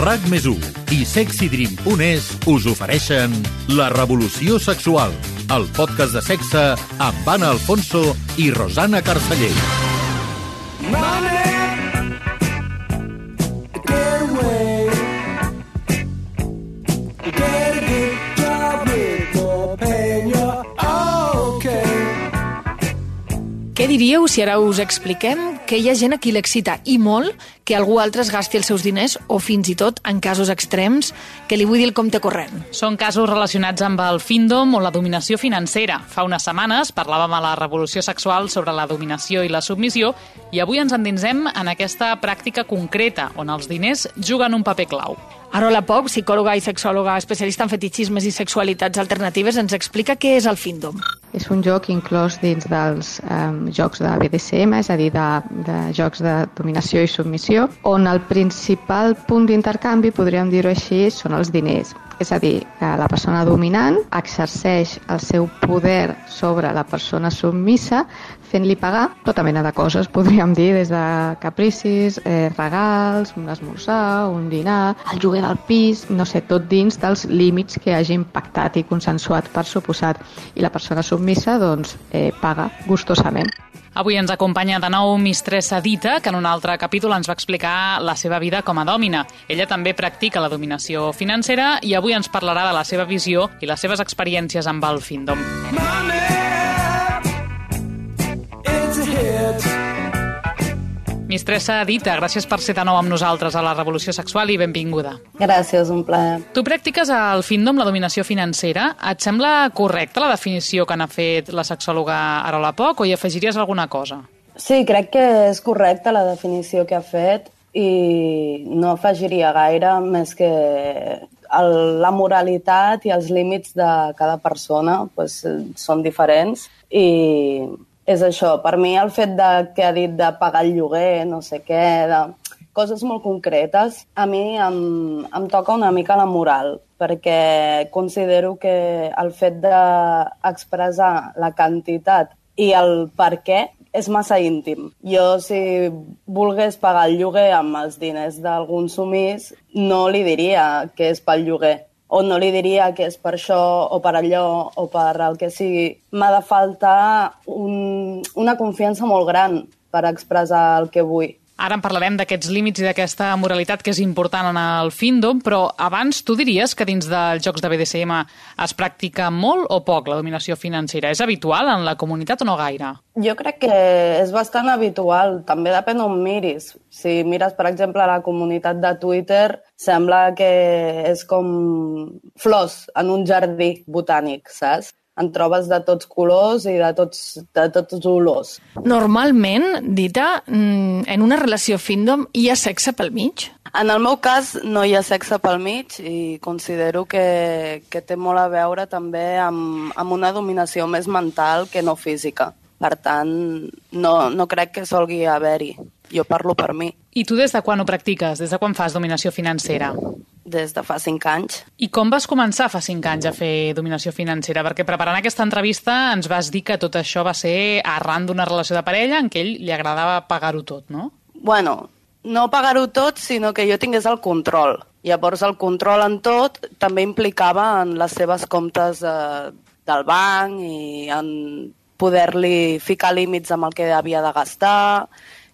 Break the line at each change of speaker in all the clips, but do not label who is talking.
RAC més i sexydream.es us ofereixen La revolució sexual, el podcast de sexe amb Anna Alfonso i Rosana Carceller. Money!
Què diríeu si ara us expliquem que hi ha gent a qui l'excita i molt que algú altre es gasti els seus diners o fins i tot, en casos extrems, que li vull dir el compte corrent?
Són casos relacionats amb el fíndom o la dominació financera. Fa unes setmanes parlàvem a la revolució sexual sobre la dominació i la submissió i avui ens endinsem en aquesta pràctica concreta on els diners juguen un paper clau.
Arola Pop, psicòloga i sexòloga especialista en fetichismes i sexualitats alternatives, ens explica què és el Findom.
És un joc inclòs dins dels um, jocs de BDSM, és a dir, de, de jocs de dominació i submissió, on el principal punt d'intercanvi, podríem dir-ho així, són els diners. És a dir, que la persona dominant exerceix el seu poder sobre la persona submissa fent-li pagar tota mena de coses, podríem dir, des de capricis, eh, regals, un esmorzar, un dinar, el lloguer del pis, no sé, tot dins dels límits que hagi impactat i consensuat per suposat. I la persona submissa, doncs, eh, paga gustosament.
Avui ens acompanya de nou Mistressa Dita, que en un altre capítol ens va explicar la seva vida com a dòmina. Ella també practica la dominació financera i avui ens parlarà de la seva visió i les seves experiències amb el Findom. Money, Mistressa Dita, gràcies per ser de nou amb nosaltres a la Revolució Sexual i benvinguda.
Gràcies, un plaer.
Tu practiques el Findom, la dominació financera. Et sembla correcta la definició que n'ha fet la sexòloga Arola Poc o hi afegiries alguna cosa?
Sí, crec que és correcta la definició que ha fet i no afegiria gaire més que el, la moralitat i els límits de cada persona pues, són diferents i és això. Per mi el fet de, que ha dit de pagar el lloguer, no sé què, de coses molt concretes, a mi em, em toca una mica la moral, perquè considero que el fet d'expressar la quantitat i el per què és massa íntim. Jo, si volgués pagar el lloguer amb els diners d'algun sumís, no li diria que és pel lloguer o no li diria que és per això o per allò o per el que sigui. M'ha de faltar un, una confiança molt gran per expressar el que vull.
Ara en parlarem d'aquests límits i d'aquesta moralitat que és important en el Findom, però abans tu diries que dins dels jocs de BDSM es practica molt o poc la dominació financera? És habitual en la comunitat o no gaire?
Jo crec que és bastant habitual, també depèn on miris. Si mires, per exemple, la comunitat de Twitter, sembla que és com flors en un jardí botànic, saps? En trobes de tots colors i de tots, de tots olors.
Normalment, Dita, mm, en una relació findom hi ha sexe pel mig?
En el meu cas no hi ha sexe pel mig i considero que, que té molt a veure també amb, amb una dominació més mental que no física. Per tant, no, no crec que solgui haver-hi. Jo parlo per mi.
I tu des de quan ho practiques? Des de quan fas dominació financera?
Des de fa cinc anys.
I com vas començar fa cinc anys a fer dominació financera? Perquè preparant aquesta entrevista ens vas dir que tot això va ser arran d'una relació de parella en què ell li agradava pagar-ho tot, no?
Bueno, no pagar-ho tot, sinó que jo tingués el control. Llavors el control en tot també implicava en les seves comptes eh, del banc i en poder-li ficar límits amb el que havia de gastar,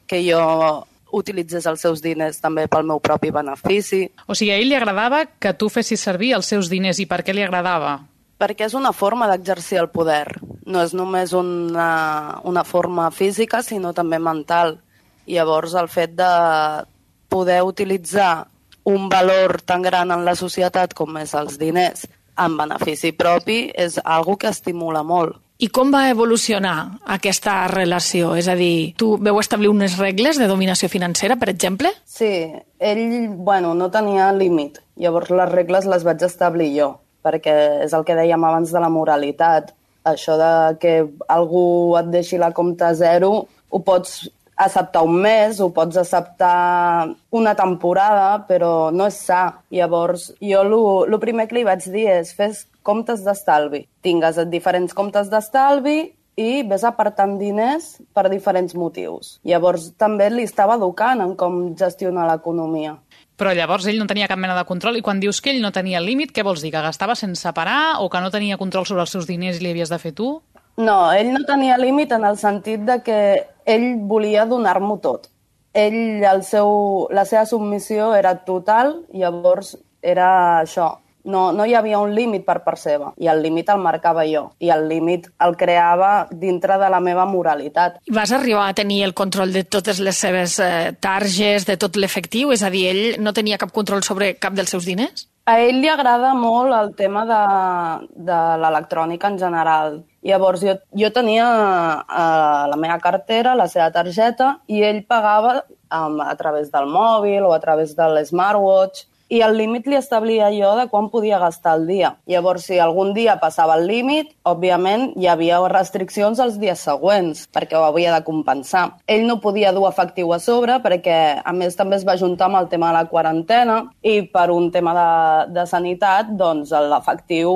que jo utilitzés els seus diners també pel meu propi benefici.
O sigui, a ell li agradava que tu fessis servir els seus diners i per què li agradava?
Perquè és una forma d'exercir el poder. No és només una, una forma física, sinó també mental. I llavors el fet de poder utilitzar un valor tan gran en la societat com és els diners en benefici propi és algo que estimula molt.
I com va evolucionar aquesta relació? És a dir, tu veu establir unes regles de dominació financera, per exemple?
Sí, ell, bueno, no tenia límit. Llavors les regles les vaig establir jo, perquè és el que dèiem abans de la moralitat. Això de que algú et deixi la compta zero ho pots acceptar un mes, ho pots acceptar una temporada, però no és sa. Llavors, jo el primer que li vaig dir és fes comptes d'estalvi. Tingues diferents comptes d'estalvi i ves apartant diners per diferents motius. Llavors també li estava educant en com gestionar l'economia.
Però llavors ell no tenia cap mena de control i quan dius que ell no tenia límit, què vols dir? Que gastava sense parar o que no tenia control sobre els seus diners i li havies de fer tu?
No, ell no tenia límit en el sentit de que ell volia donar-m'ho tot. Ell, el seu, la seva submissió era total, llavors era això, no, no hi havia un límit per part seva, i el límit el marcava jo, i el límit el creava dintre de la meva moralitat.
Vas arribar a tenir el control de totes les seves eh, targes, de tot l'efectiu? És a dir, ell no tenia cap control sobre cap dels seus diners?
A ell li agrada molt el tema de, de l'electrònica en general. Llavors, jo, jo tenia eh, la meva cartera, la seva targeta, i ell pagava um, a través del mòbil o a través de l'smartwatch i el límit li establia jo de quan podia gastar el dia. Llavors, si algun dia passava el límit, òbviament hi havia restriccions els dies següents, perquè ho havia de compensar. Ell no podia dur efectiu a sobre, perquè a més també es va juntar amb el tema de la quarantena i per un tema de, de sanitat, doncs l'efectiu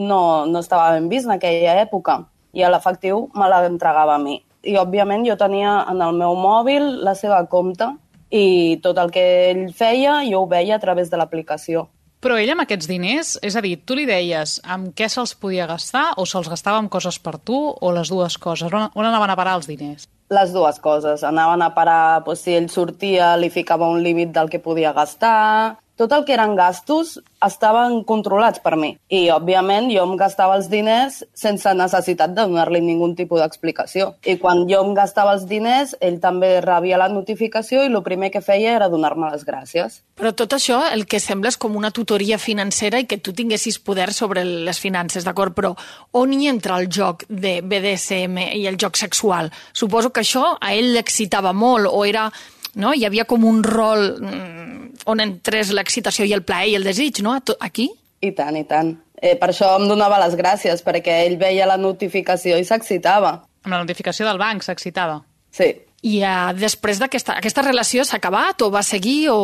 no, no estava ben vist en aquella època i l'efectiu me l'entregava a mi. I, òbviament, jo tenia en el meu mòbil la seva compte i tot el que ell feia jo ho veia a través de l'aplicació.
Però ell amb aquests diners, és a dir, tu li deies amb què se'ls podia gastar o se'ls gastava amb coses per tu o les dues coses? On, on anaven a parar els diners?
Les dues coses. Anaven a parar, doncs, si ell sortia, li ficava un límit del que podia gastar, tot el que eren gastos estaven controlats per mi. I, òbviament, jo em gastava els diners sense necessitat de donar-li ningun tipus d'explicació. I quan jo em gastava els diners, ell també rebia la notificació i el primer que feia era donar-me les gràcies.
Però tot això el que sembla és com una tutoria financera i que tu tinguessis poder sobre les finances, d'acord? Però on hi entra el joc de BDSM i el joc sexual? Suposo que això a ell l'excitava molt o era no? Hi havia com un rol mm, on entrés l'excitació i el plaer i el desig, no? Aquí?
I tant, i tant. Eh, per això em donava les gràcies, perquè ell veia la notificació i s'excitava.
Amb la notificació del banc s'excitava?
Sí.
I uh, després d'aquesta aquesta relació s'ha acabat o va seguir o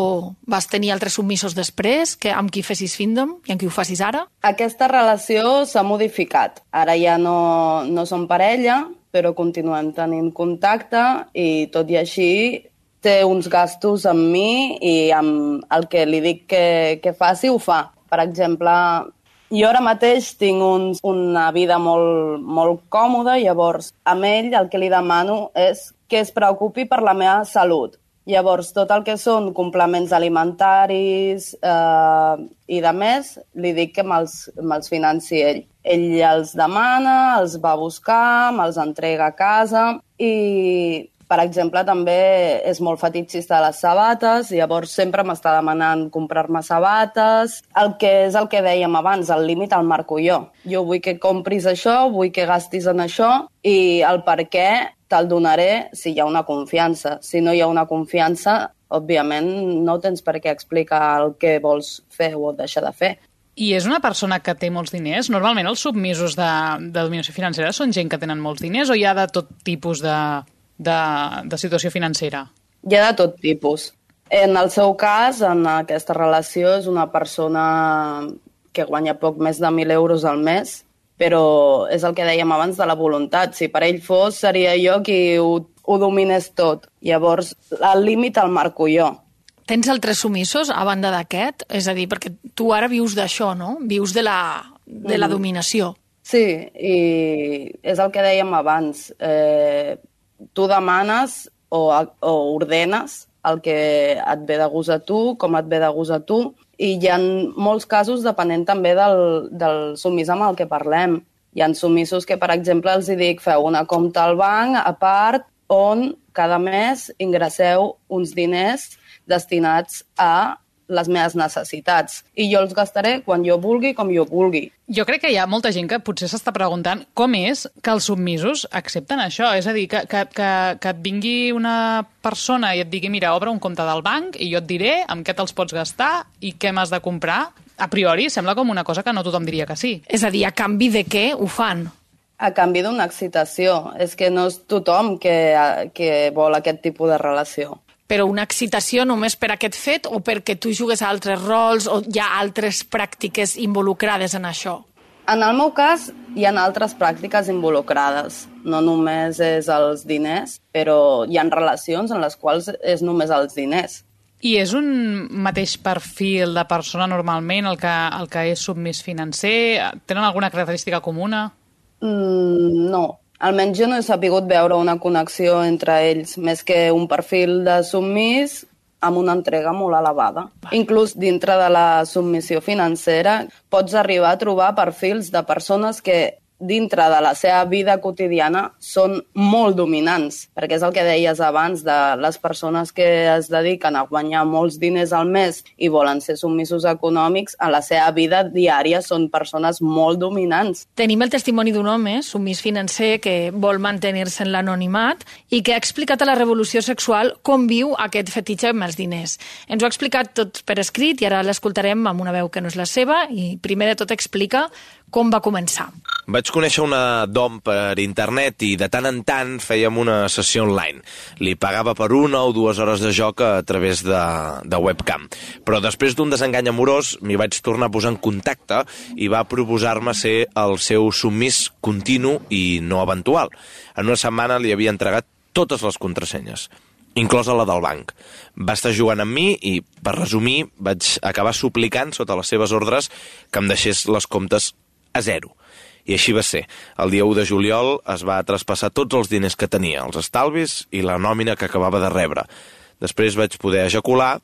vas tenir altres submissos després que amb qui fessis Findom i amb qui ho facis ara?
Aquesta relació s'ha modificat. Ara ja no, no som parella, però continuem tenint contacte i tot i així té uns gastos amb mi i amb el que li dic que, que faci, ho fa. Per exemple, jo ara mateix tinc un, una vida molt, molt còmoda, llavors amb ell el que li demano és que es preocupi per la meva salut. Llavors, tot el que són complements alimentaris eh, i de més, li dic que me'ls me financi ell. Ell els demana, els va buscar, me'ls entrega a casa i per exemple, també és molt fetitxista de les sabates, i llavors sempre m'està demanant comprar-me sabates. El que és el que dèiem abans, el límit el marco jo. Jo vull que compris això, vull que gastis en això, i el per què te'l donaré si hi ha una confiança. Si no hi ha una confiança, òbviament no tens per què explicar el que vols fer o deixar de fer.
I és una persona que té molts diners? Normalment els submisos de, de dominació financera són gent que tenen molts diners o hi ha de tot tipus de, de, de situació financera?
Hi ha de tot tipus. En el seu cas, en aquesta relació, és una persona que guanya poc més de 1.000 euros al mes, però és el que dèiem abans de la voluntat. Si per ell fos, seria jo qui ho, ho dominés tot. Llavors, el límit el marco jo.
Tens altres sumissos a banda d'aquest? És a dir, perquè tu ara vius d'això, no? Vius de la, de la mm. dominació.
Sí, i és el que dèiem abans. Eh, tu demanes o, o ordenes el que et ve de gust a tu, com et ve de gust a tu, i hi ha molts casos depenent també del, del submís amb el que parlem. Hi ha submissos que, per exemple, els dic feu una compta al banc a part on cada mes ingresseu uns diners destinats a les meves necessitats. I jo els gastaré quan jo vulgui, com jo vulgui.
Jo crec que hi ha molta gent que potser s'està preguntant com és que els submisos accepten això. És a dir, que, que, que, que et vingui una persona i et digui mira, obre un compte del banc i jo et diré amb què te'ls pots gastar i què m'has de comprar. A priori sembla com una cosa que no tothom diria que sí.
És a dir, a canvi de què ho fan?
A canvi d'una excitació. És que no és tothom que, que vol aquest tipus de relació
però una excitació només per aquest fet o perquè tu jugues a altres rols o hi ha altres pràctiques involucrades en això?
En el meu cas, hi ha altres pràctiques involucrades. No només és els diners, però hi ha relacions en les quals és només els diners.
I és un mateix perfil de persona normalment el que, el que és submís financer? Tenen alguna característica comuna?
Mm, no, almenys jo no he sapigut veure una connexió entre ells, més que un perfil de submís amb una entrega molt elevada. Inclús dintre de la submissió financera pots arribar a trobar perfils de persones que dintre de la seva vida quotidiana són molt dominants, perquè és el que deies abans de les persones que es dediquen a guanyar molts diners al mes i volen ser submissos econòmics, a la seva vida diària són persones molt dominants.
Tenim el testimoni d'un home, submís financer, que vol mantenir-se en l'anonimat i que ha explicat a la revolució sexual com viu aquest fetitxe amb els diners. Ens ho ha explicat tot per escrit i ara l'escoltarem amb una veu que no és la seva i primer de tot explica com va començar.
Vaig conèixer una dom per internet i de tant en tant fèiem una sessió online. Li pagava per una o dues hores de joc a través de, de webcam. Però després d'un desengany amorós m'hi vaig tornar a posar en contacte i va proposar-me ser el seu submís continu i no eventual. En una setmana li havia entregat totes les contrasenyes inclosa la del banc. Va estar jugant amb mi i, per resumir, vaig acabar suplicant sota les seves ordres que em deixés les comptes a zero. I així va ser. El dia 1 de juliol es va traspassar tots els diners que tenia, els estalvis i la nòmina que acabava de rebre. Després vaig poder ejacular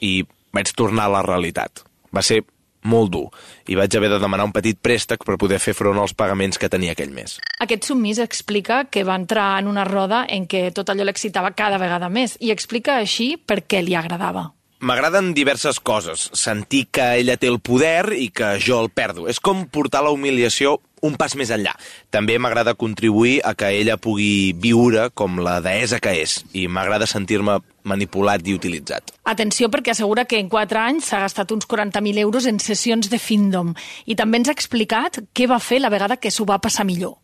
i vaig tornar a la realitat. Va ser molt dur i vaig haver de demanar un petit préstec per poder fer front als pagaments que tenia aquell mes.
Aquest submís explica que va entrar en una roda en què tot allò l'excitava cada vegada més i explica així per què li agradava.
M'agraden diverses coses. Sentir que ella té el poder i que jo el perdo. És com portar la humiliació un pas més enllà. També m'agrada contribuir a que ella pugui viure com la deessa que és i m'agrada sentir-me manipulat i utilitzat.
Atenció perquè assegura que en 4 anys s'ha gastat uns 40.000 euros en sessions de Findom i també ens ha explicat què va fer la vegada que s'ho va passar millor.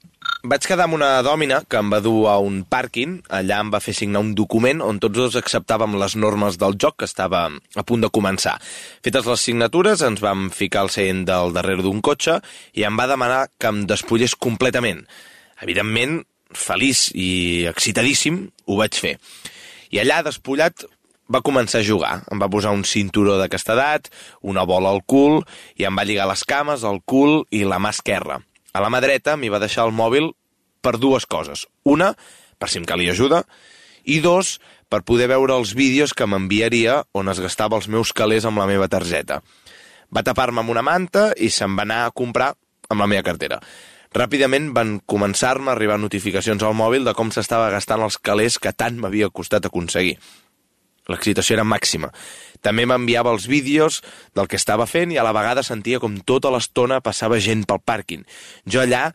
Vaig quedar amb una dòmina que em va dur a un pàrquing. Allà em va fer signar un document on tots dos acceptàvem les normes del joc que estava a punt de començar. Fetes les signatures, ens vam ficar al seient del darrere d'un cotxe i em va demanar que em despullés completament. Evidentment, feliç i excitadíssim, ho vaig fer. I allà, despullat, va començar a jugar. Em va posar un cinturó de castedat, una bola al cul, i em va lligar les cames, el cul i la mà esquerra. A la mà dreta m'hi va deixar el mòbil per dues coses. Una, per si em calia ajuda, i dos, per poder veure els vídeos que m'enviaria on es gastava els meus calés amb la meva targeta. Va tapar-me amb una manta i se'n va anar a comprar amb la meva cartera. Ràpidament van començar-me a arribar notificacions al mòbil de com s'estava gastant els calés que tant m'havia costat aconseguir. L'excitació era màxima. També m'enviava els vídeos del que estava fent i a la vegada sentia com tota l'estona passava gent pel pàrquing. Jo allà,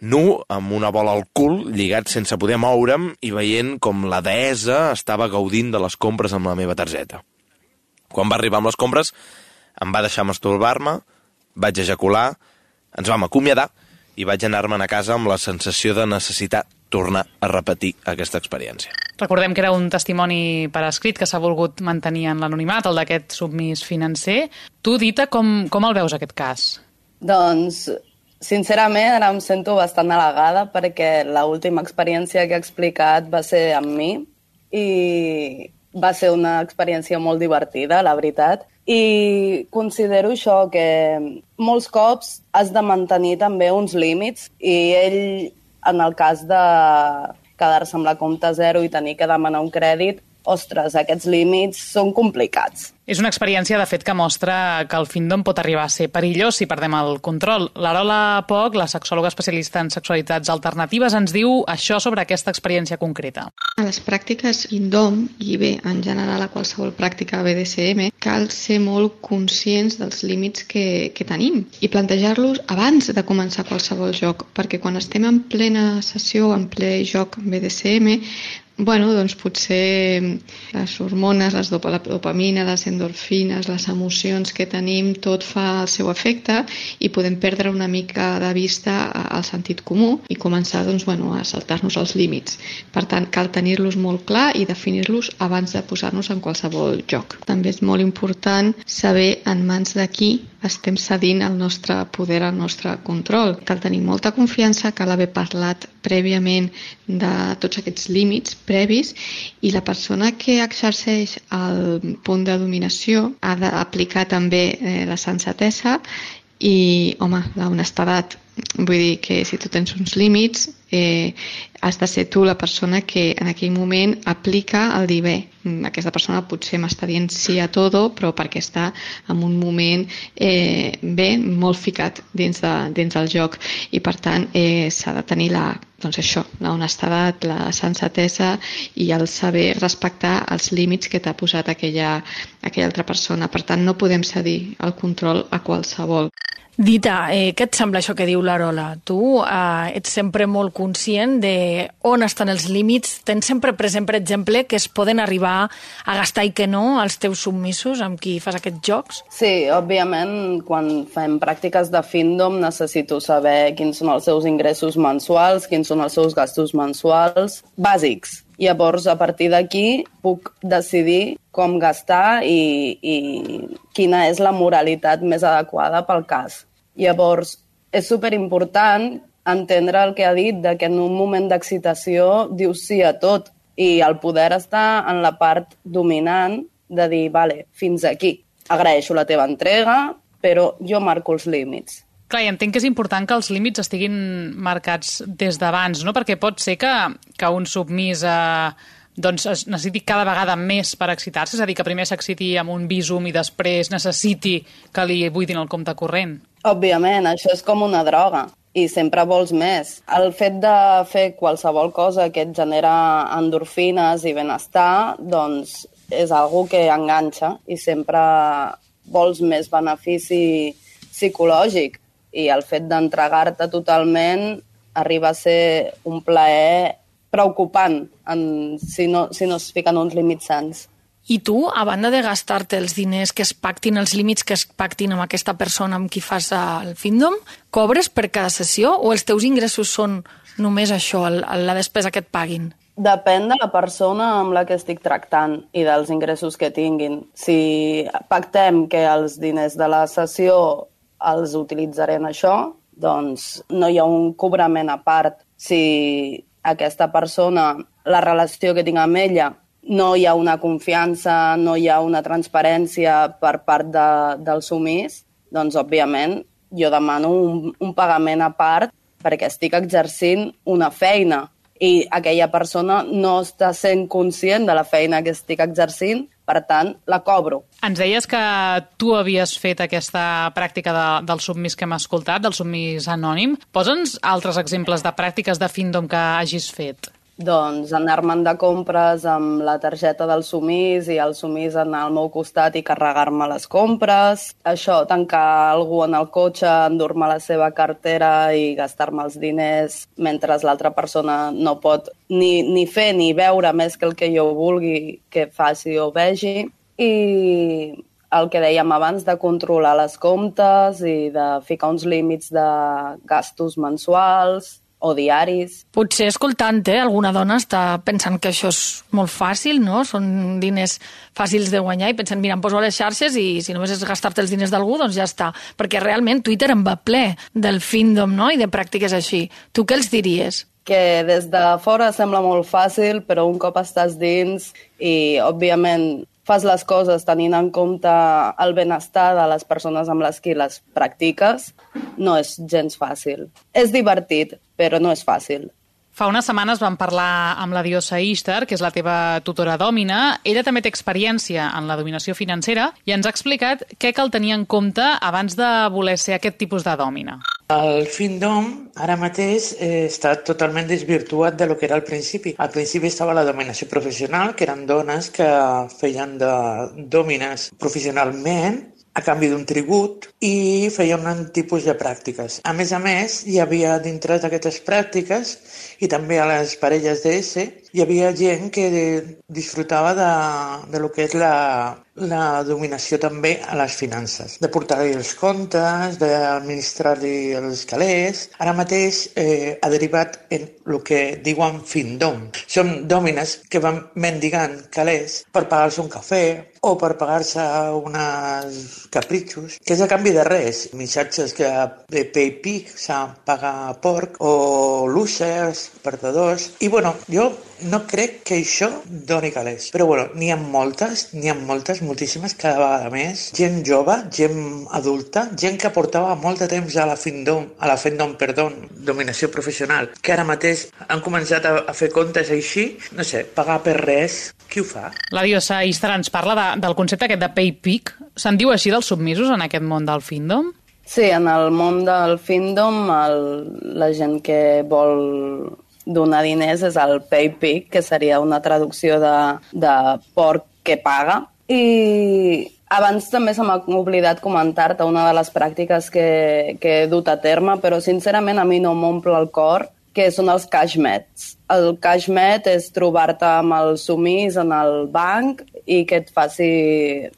nu, amb una bola al cul, lligat sense poder moure'm i veient com la deessa estava gaudint de les compres amb la meva targeta. Quan va arribar amb les compres, em va deixar masturbar-me, vaig ejacular, ens vam acomiadar i vaig anar-me'n a casa amb la sensació de necessitar tornar a repetir aquesta experiència.
Recordem que era un testimoni per escrit que s'ha volgut mantenir en l'anonimat, el d'aquest submís financer. Tu, Dita, com, com el veus, aquest cas?
Doncs, sincerament, ara em sento bastant halagada perquè l última experiència que he explicat va ser amb mi i va ser una experiència molt divertida, la veritat. I considero això, que molts cops has de mantenir també uns límits i ell en el cas de quedar-se amb la compta zero i tenir que demanar un crèdit, ostres, aquests límits són complicats.
És una experiència, de fet, que mostra que el Findom pot arribar a ser perillós si perdem el control. L'Arola Poc, la sexòloga especialista en sexualitats alternatives, ens diu això sobre aquesta experiència concreta.
A les pràctiques Findom, i bé, en general a qualsevol pràctica BDSM, cal ser molt conscients dels límits que, que tenim i plantejar-los abans de començar qualsevol joc, perquè quan estem en plena sessió, en ple joc BDSM, Bueno, doncs potser les hormones, les dop la dopamina, les endorfines, les emocions que tenim, tot fa el seu efecte i podem perdre una mica de vista el sentit comú i començar doncs, bueno, a saltar-nos els límits. Per tant, cal tenir-los molt clar i definir-los abans de posar-nos en qualsevol joc. També és molt important saber en mans de qui estem cedint el nostre poder, el nostre control. Cal tenir molta confiança, cal haver parlat prèviament de tots aquests límits previs i la persona que exerceix el punt de dominació ha d'aplicar també eh, la sensatesa i, home, la honestedat. Vull dir que si tu tens uns límits, eh, has de ser tu la persona que en aquell moment aplica el dir bé, aquesta persona potser m'està dient sí a todo, però perquè està en un moment eh, bé, molt ficat dins, de, dins del joc i per tant eh, s'ha de tenir la, doncs això, la honestedat, la sensatesa i el saber respectar els límits que t'ha posat aquella, aquella altra persona. Per tant, no podem cedir el control a qualsevol.
Dita, eh, què et sembla això que diu l'Arola? Tu eh, ets sempre molt conscient de on estan els límits? Tens sempre present, per exemple, que es poden arribar a gastar i que no els teus submissos amb qui fas aquests jocs?
Sí, òbviament, quan fem pràctiques de Findom necessito saber quins són els seus ingressos mensuals, quins són els seus gastos mensuals bàsics. Llavors, a partir d'aquí, puc decidir com gastar i, i quina és la moralitat més adequada pel cas. Llavors, és superimportant entendre el que ha dit, de que en un moment d'excitació dius sí a tot i el poder està en la part dominant de dir, vale, fins aquí. Agraeixo la teva entrega, però jo marco els límits.
Clar, i entenc que és important que els límits estiguin marcats des d'abans, no? Perquè pot ser que, que un submís. Eh doncs es necessiti cada vegada més per excitar-se, és a dir, que primer s'exciti amb un visum i després necessiti que li buidin el compte corrent.
Òbviament, això és com una droga i sempre vols més. El fet de fer qualsevol cosa que et genera endorfines i benestar, doncs és algo que enganxa i sempre vols més benefici psicològic i el fet d'entregar-te totalment arriba a ser un plaer preocupant en, si, no, si no es fiquen uns límits sants.
I tu, a banda de gastar-te els diners que es pactin, els límits que es pactin amb aquesta persona amb qui fas el Findom, cobres per cada sessió o els teus ingressos són només això, la despesa que et paguin?
Depèn de la persona amb la que estic tractant i dels ingressos que tinguin. Si pactem que els diners de la sessió els utilitzaré en això, doncs no hi ha un cobrament a part. Si aquesta persona, la relació que tinc amb ella, no hi ha una confiança, no hi ha una transparència per part de, del sumís, doncs, òbviament, jo demano un, un pagament a part perquè estic exercint una feina i aquella persona no està sent conscient de la feina que estic exercint per tant, la cobro.
Ens deies que tu havies fet aquesta pràctica de, del submís que hem escoltat, del submís anònim. Posa'ns altres exemples de pràctiques de Findom que hagis fet.
Doncs anar-me'n de compres amb la targeta del sumís i el sumís anar al meu costat i carregar-me les compres. Això, tancar algú en el cotxe, endur-me la seva cartera i gastar-me els diners mentre l'altra persona no pot ni, ni fer ni veure més que el que jo vulgui que faci o vegi. I el que dèiem abans de controlar les comptes i de ficar uns límits de gastos mensuals, o diaris.
Potser escoltant eh, alguna dona està pensant que això és molt fàcil, no? Són diners fàcils de guanyar i pensen, mira, em poso a les xarxes i si només és gastar-te els diners d'algú, doncs ja està. Perquè realment Twitter em va ple del findom, no?, i de pràctiques així. Tu què els diries?
que des de fora sembla molt fàcil, però un cop estàs dins i, òbviament, fas les coses tenint en compte el benestar de les persones amb les qui les practiques, no és gens fàcil. És divertit, però no és fàcil.
Fa unes setmanes vam parlar amb la Diosa Ishtar, que és la teva tutora dòmina. Ella també té experiència en la dominació financera i ens ha explicat què cal tenir en compte abans de voler ser aquest tipus de dòmina.
El Findom ara mateix eh, està totalment desvirtuat de lo que era al principi. Al principi estava la dominació professional, que eren dones que feien de dòmines professionalment a canvi d'un tribut i feien un tipus de pràctiques. A més a més, hi havia dintre d'aquestes pràctiques i també a les parelles d'ES, hi havia gent que disfrutava de, de lo que és la, la dominació també a les finances, de portar-hi els comptes, d'administrar-hi els calés. Ara mateix eh, ha derivat en el que diuen findom. Són dòmines que van mendigant calés per pagar-se un cafè o per pagar-se uns capritxos, que és a canvi de res. Missatges que de PayPic s'ha pagar porc o losers, perdedors. I bueno, jo no crec que això doni calés. Però bueno, n'hi ha moltes, n'hi ha moltes, moltíssimes, cada vegada més. Gent jove, gent adulta, gent que portava molt de temps a la Findom, a la Findom, perdó, dominació professional, que ara mateix han començat a, a fer comptes així, no sé, pagar per res, qui ho fa?
La diosa Istar ens parla de, del concepte aquest de pay peak. Se'n diu així dels submisos en aquest món del Findom?
Sí, en el món del Findom, el, la gent que vol donar diners és el pay que seria una traducció de, de porc que paga. I abans també se m'ha oblidat comentar-te una de les pràctiques que, que he dut a terme, però sincerament a mi no m'omple el cor, que són els cashmets. El cashmet és trobar-te amb el sumís en el banc i que et faci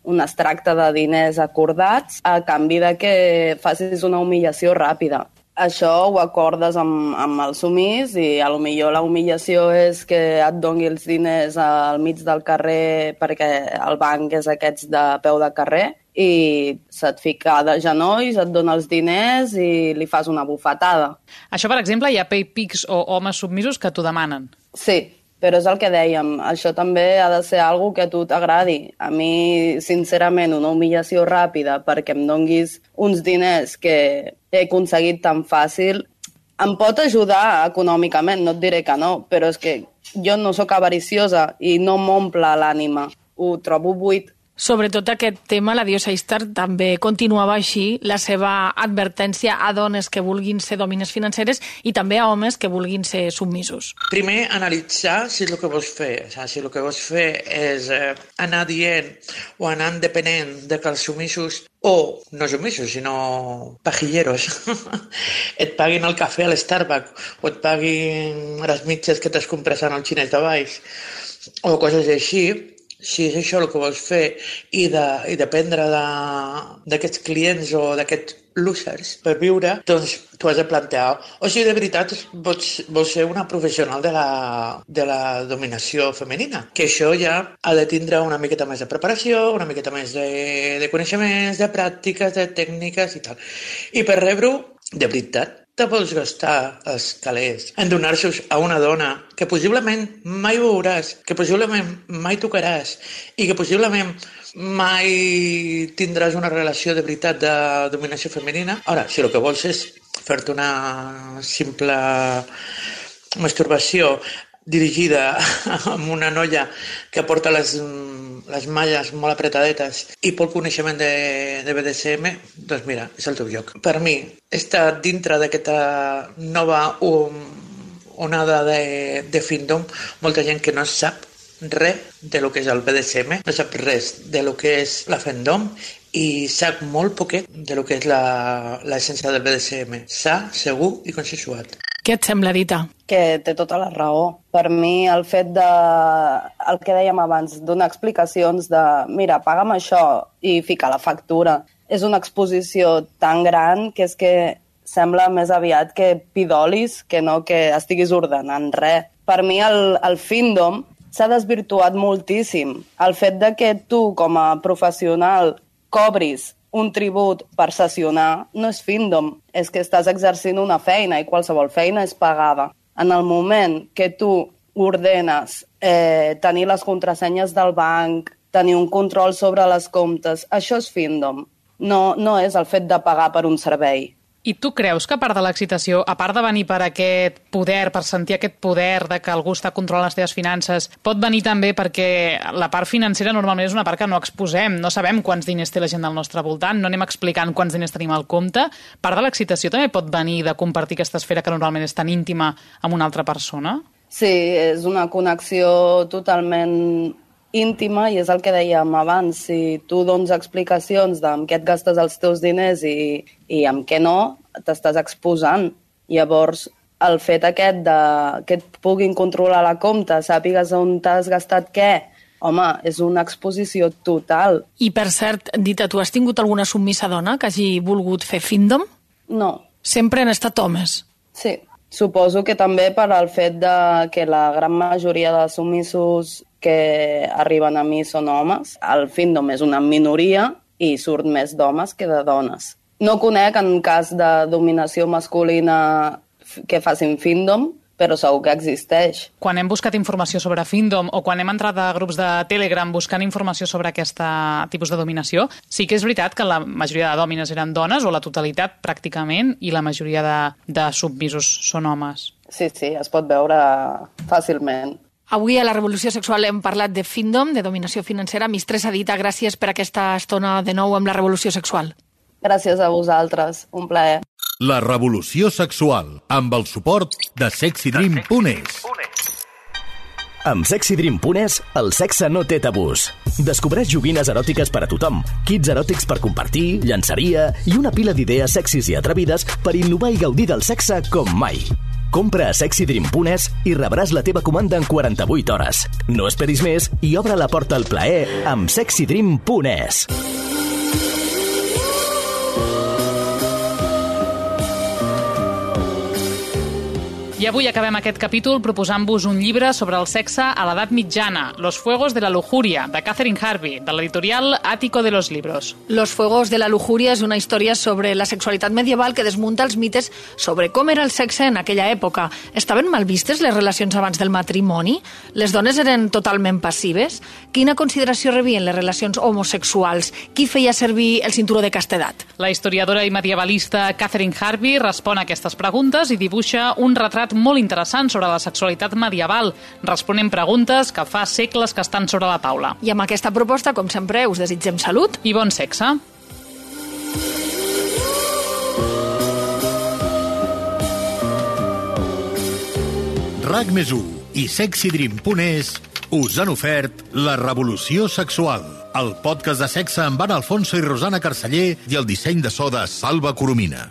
un extracte de diners acordats a canvi de que facis una humillació ràpida això ho acordes amb, amb el sumís i a lo millor la humillació és que et doni els diners al mig del carrer perquè el banc és aquests de peu de carrer i se't fica de genolls, et dona els diners i li fas una bufetada.
Això, per exemple, hi ha paypics o homes submisos que t'ho demanen.
Sí, però és el que dèiem, això també ha de ser algo que a tu t'agradi. A mi, sincerament, una humillació ràpida perquè em donguis uns diners que he aconseguit tan fàcil em pot ajudar econòmicament, no et diré que no, però és que jo no sóc avariciosa i no m'omple l'ànima. Ho trobo buit
Sobretot aquest tema, la diosa Istar també continuava així la seva advertència a dones que vulguin ser domines financeres i també a homes que vulguin ser submisos.
Primer, analitzar si el que vols fer. O sigui, si el que vols fer és eh, anar dient o anar depenent de que els submisos o no submisos, sinó pajilleros, et paguin el cafè a l'Starbucks o et paguin les mitges que t'has comprat en el xinès de baix o coses així, si és això el que vols fer i, de, dependre d'aquests clients o d'aquests losers per viure, doncs tu has de plantejar o si de veritat vols, vols ser una professional de la, de la dominació femenina, que això ja ha de tindre una miqueta més de preparació, una miqueta més de, de coneixements, de pràctiques, de tècniques i tal. I per rebre-ho, de veritat, te vols gastar els calés en donar-se'ls a una dona que possiblement mai veuràs, que possiblement mai tocaràs i que possiblement mai tindràs una relació de veritat de dominació femenina. Ara, si el que vols és fer-te una simple masturbació dirigida amb una noia que porta les, les malles molt apretadetes i poc coneixement de, de BDSM, doncs mira, és el teu joc. Per mi, està dintre d'aquesta nova um, onada de, de findom, molta gent que no sap res de lo que és el BDSM, no sap res de lo que és la fandom i sap molt poquet de lo que és l'essència del BDSM. Sa, segur i consensuat.
Què et sembla, Dita?
Que té tota la raó. Per mi, el fet de... el que dèiem abans, donar explicacions de mira, paga'm això i ficar la factura, és una exposició tan gran que és que sembla més aviat que pidolis que no que estiguis ordenant res. Per mi, el, el findom s'ha desvirtuat moltíssim. El fet de que tu, com a professional, cobris un tribut per sessionar no és findom, és que estàs exercint una feina i qualsevol feina és pagada. En el moment que tu ordenes eh, tenir les contrasenyes del banc, tenir un control sobre les comptes, això és findom. No, no és el fet de pagar per un servei.
I tu creus que a part de l'excitació, a part de venir per aquest poder, per sentir aquest poder de que algú està controlant les teves finances, pot venir també perquè la part financera normalment és una part que no exposem, no sabem quants diners té la gent del nostre voltant, no anem explicant quants diners tenim al compte. Part de l'excitació també pot venir de compartir aquesta esfera que normalment és tan íntima amb una altra persona?
Sí, és una connexió totalment íntima i és el que dèiem abans, si tu dones explicacions d'en què et gastes els teus diners i, i amb què no, t'estàs exposant. Llavors, el fet aquest de que et puguin controlar la compta, sàpigues on t'has gastat què, home, és una exposició total.
I, per cert, Dita, tu has tingut alguna submissa dona que hagi volgut fer findom?
No.
Sempre han estat homes?
Sí. Suposo que també per al fet de que la gran majoria de submissos que arriben a mi són homes. El findom és una minoria i surt més d'homes que de dones. No conec en cas de dominació masculina que facin Findom, però segur que existeix.
Quan hem buscat informació sobre Findom o quan hem entrat a grups de Telegram buscant informació sobre aquest tipus de dominació, sí que és veritat que la majoria de dòmines eren dones, o la totalitat pràcticament, i la majoria de, de submisos són homes.
Sí, sí, es pot veure fàcilment.
Avui a la Revolució Sexual hem parlat de Findom, de dominació financera. Mistress Edita, gràcies per aquesta estona de nou amb la Revolució Sexual.
Gràcies a vosaltres, un plaer.
La revolució sexual, amb el suport de sexydream.es.
Amb sexydream.es, el sexe no té tabús. Descobreix joguines eròtiques per a tothom, kits eròtics per compartir, llançaria i una pila d'idees sexis i atrevides per innovar i gaudir del sexe com mai. Compra a sexydream.es i rebràs la teva comanda en 48 hores. No esperis més i obre la porta al plaer amb sexydream.es.
I avui acabem aquest capítol proposant-vos un llibre sobre el sexe a l'edat mitjana, Los fuegos de la lujuria, de Catherine Harvey, de l'editorial Ático de los Libros.
Los fuegos de la lujuria és una història sobre la sexualitat medieval que desmunta els mites sobre com era el sexe en aquella època. Estaven mal vistes les relacions abans del matrimoni? Les dones eren totalment passives? Quina consideració rebien les relacions homosexuals? Qui feia servir el cinturó de castedat?
La historiadora i medievalista Catherine Harvey respon a aquestes preguntes i dibuixa un retrat molt interessant sobre la sexualitat medieval, responent preguntes que fa segles que estan sobre la taula.
I amb aquesta proposta, com sempre, us desitgem salut
i bon sexe.
RAC més i sexydream.es us han ofert La revolució sexual, el podcast de sexe amb Anna Alfonso i Rosana Carceller i el disseny de so de Salva Coromina.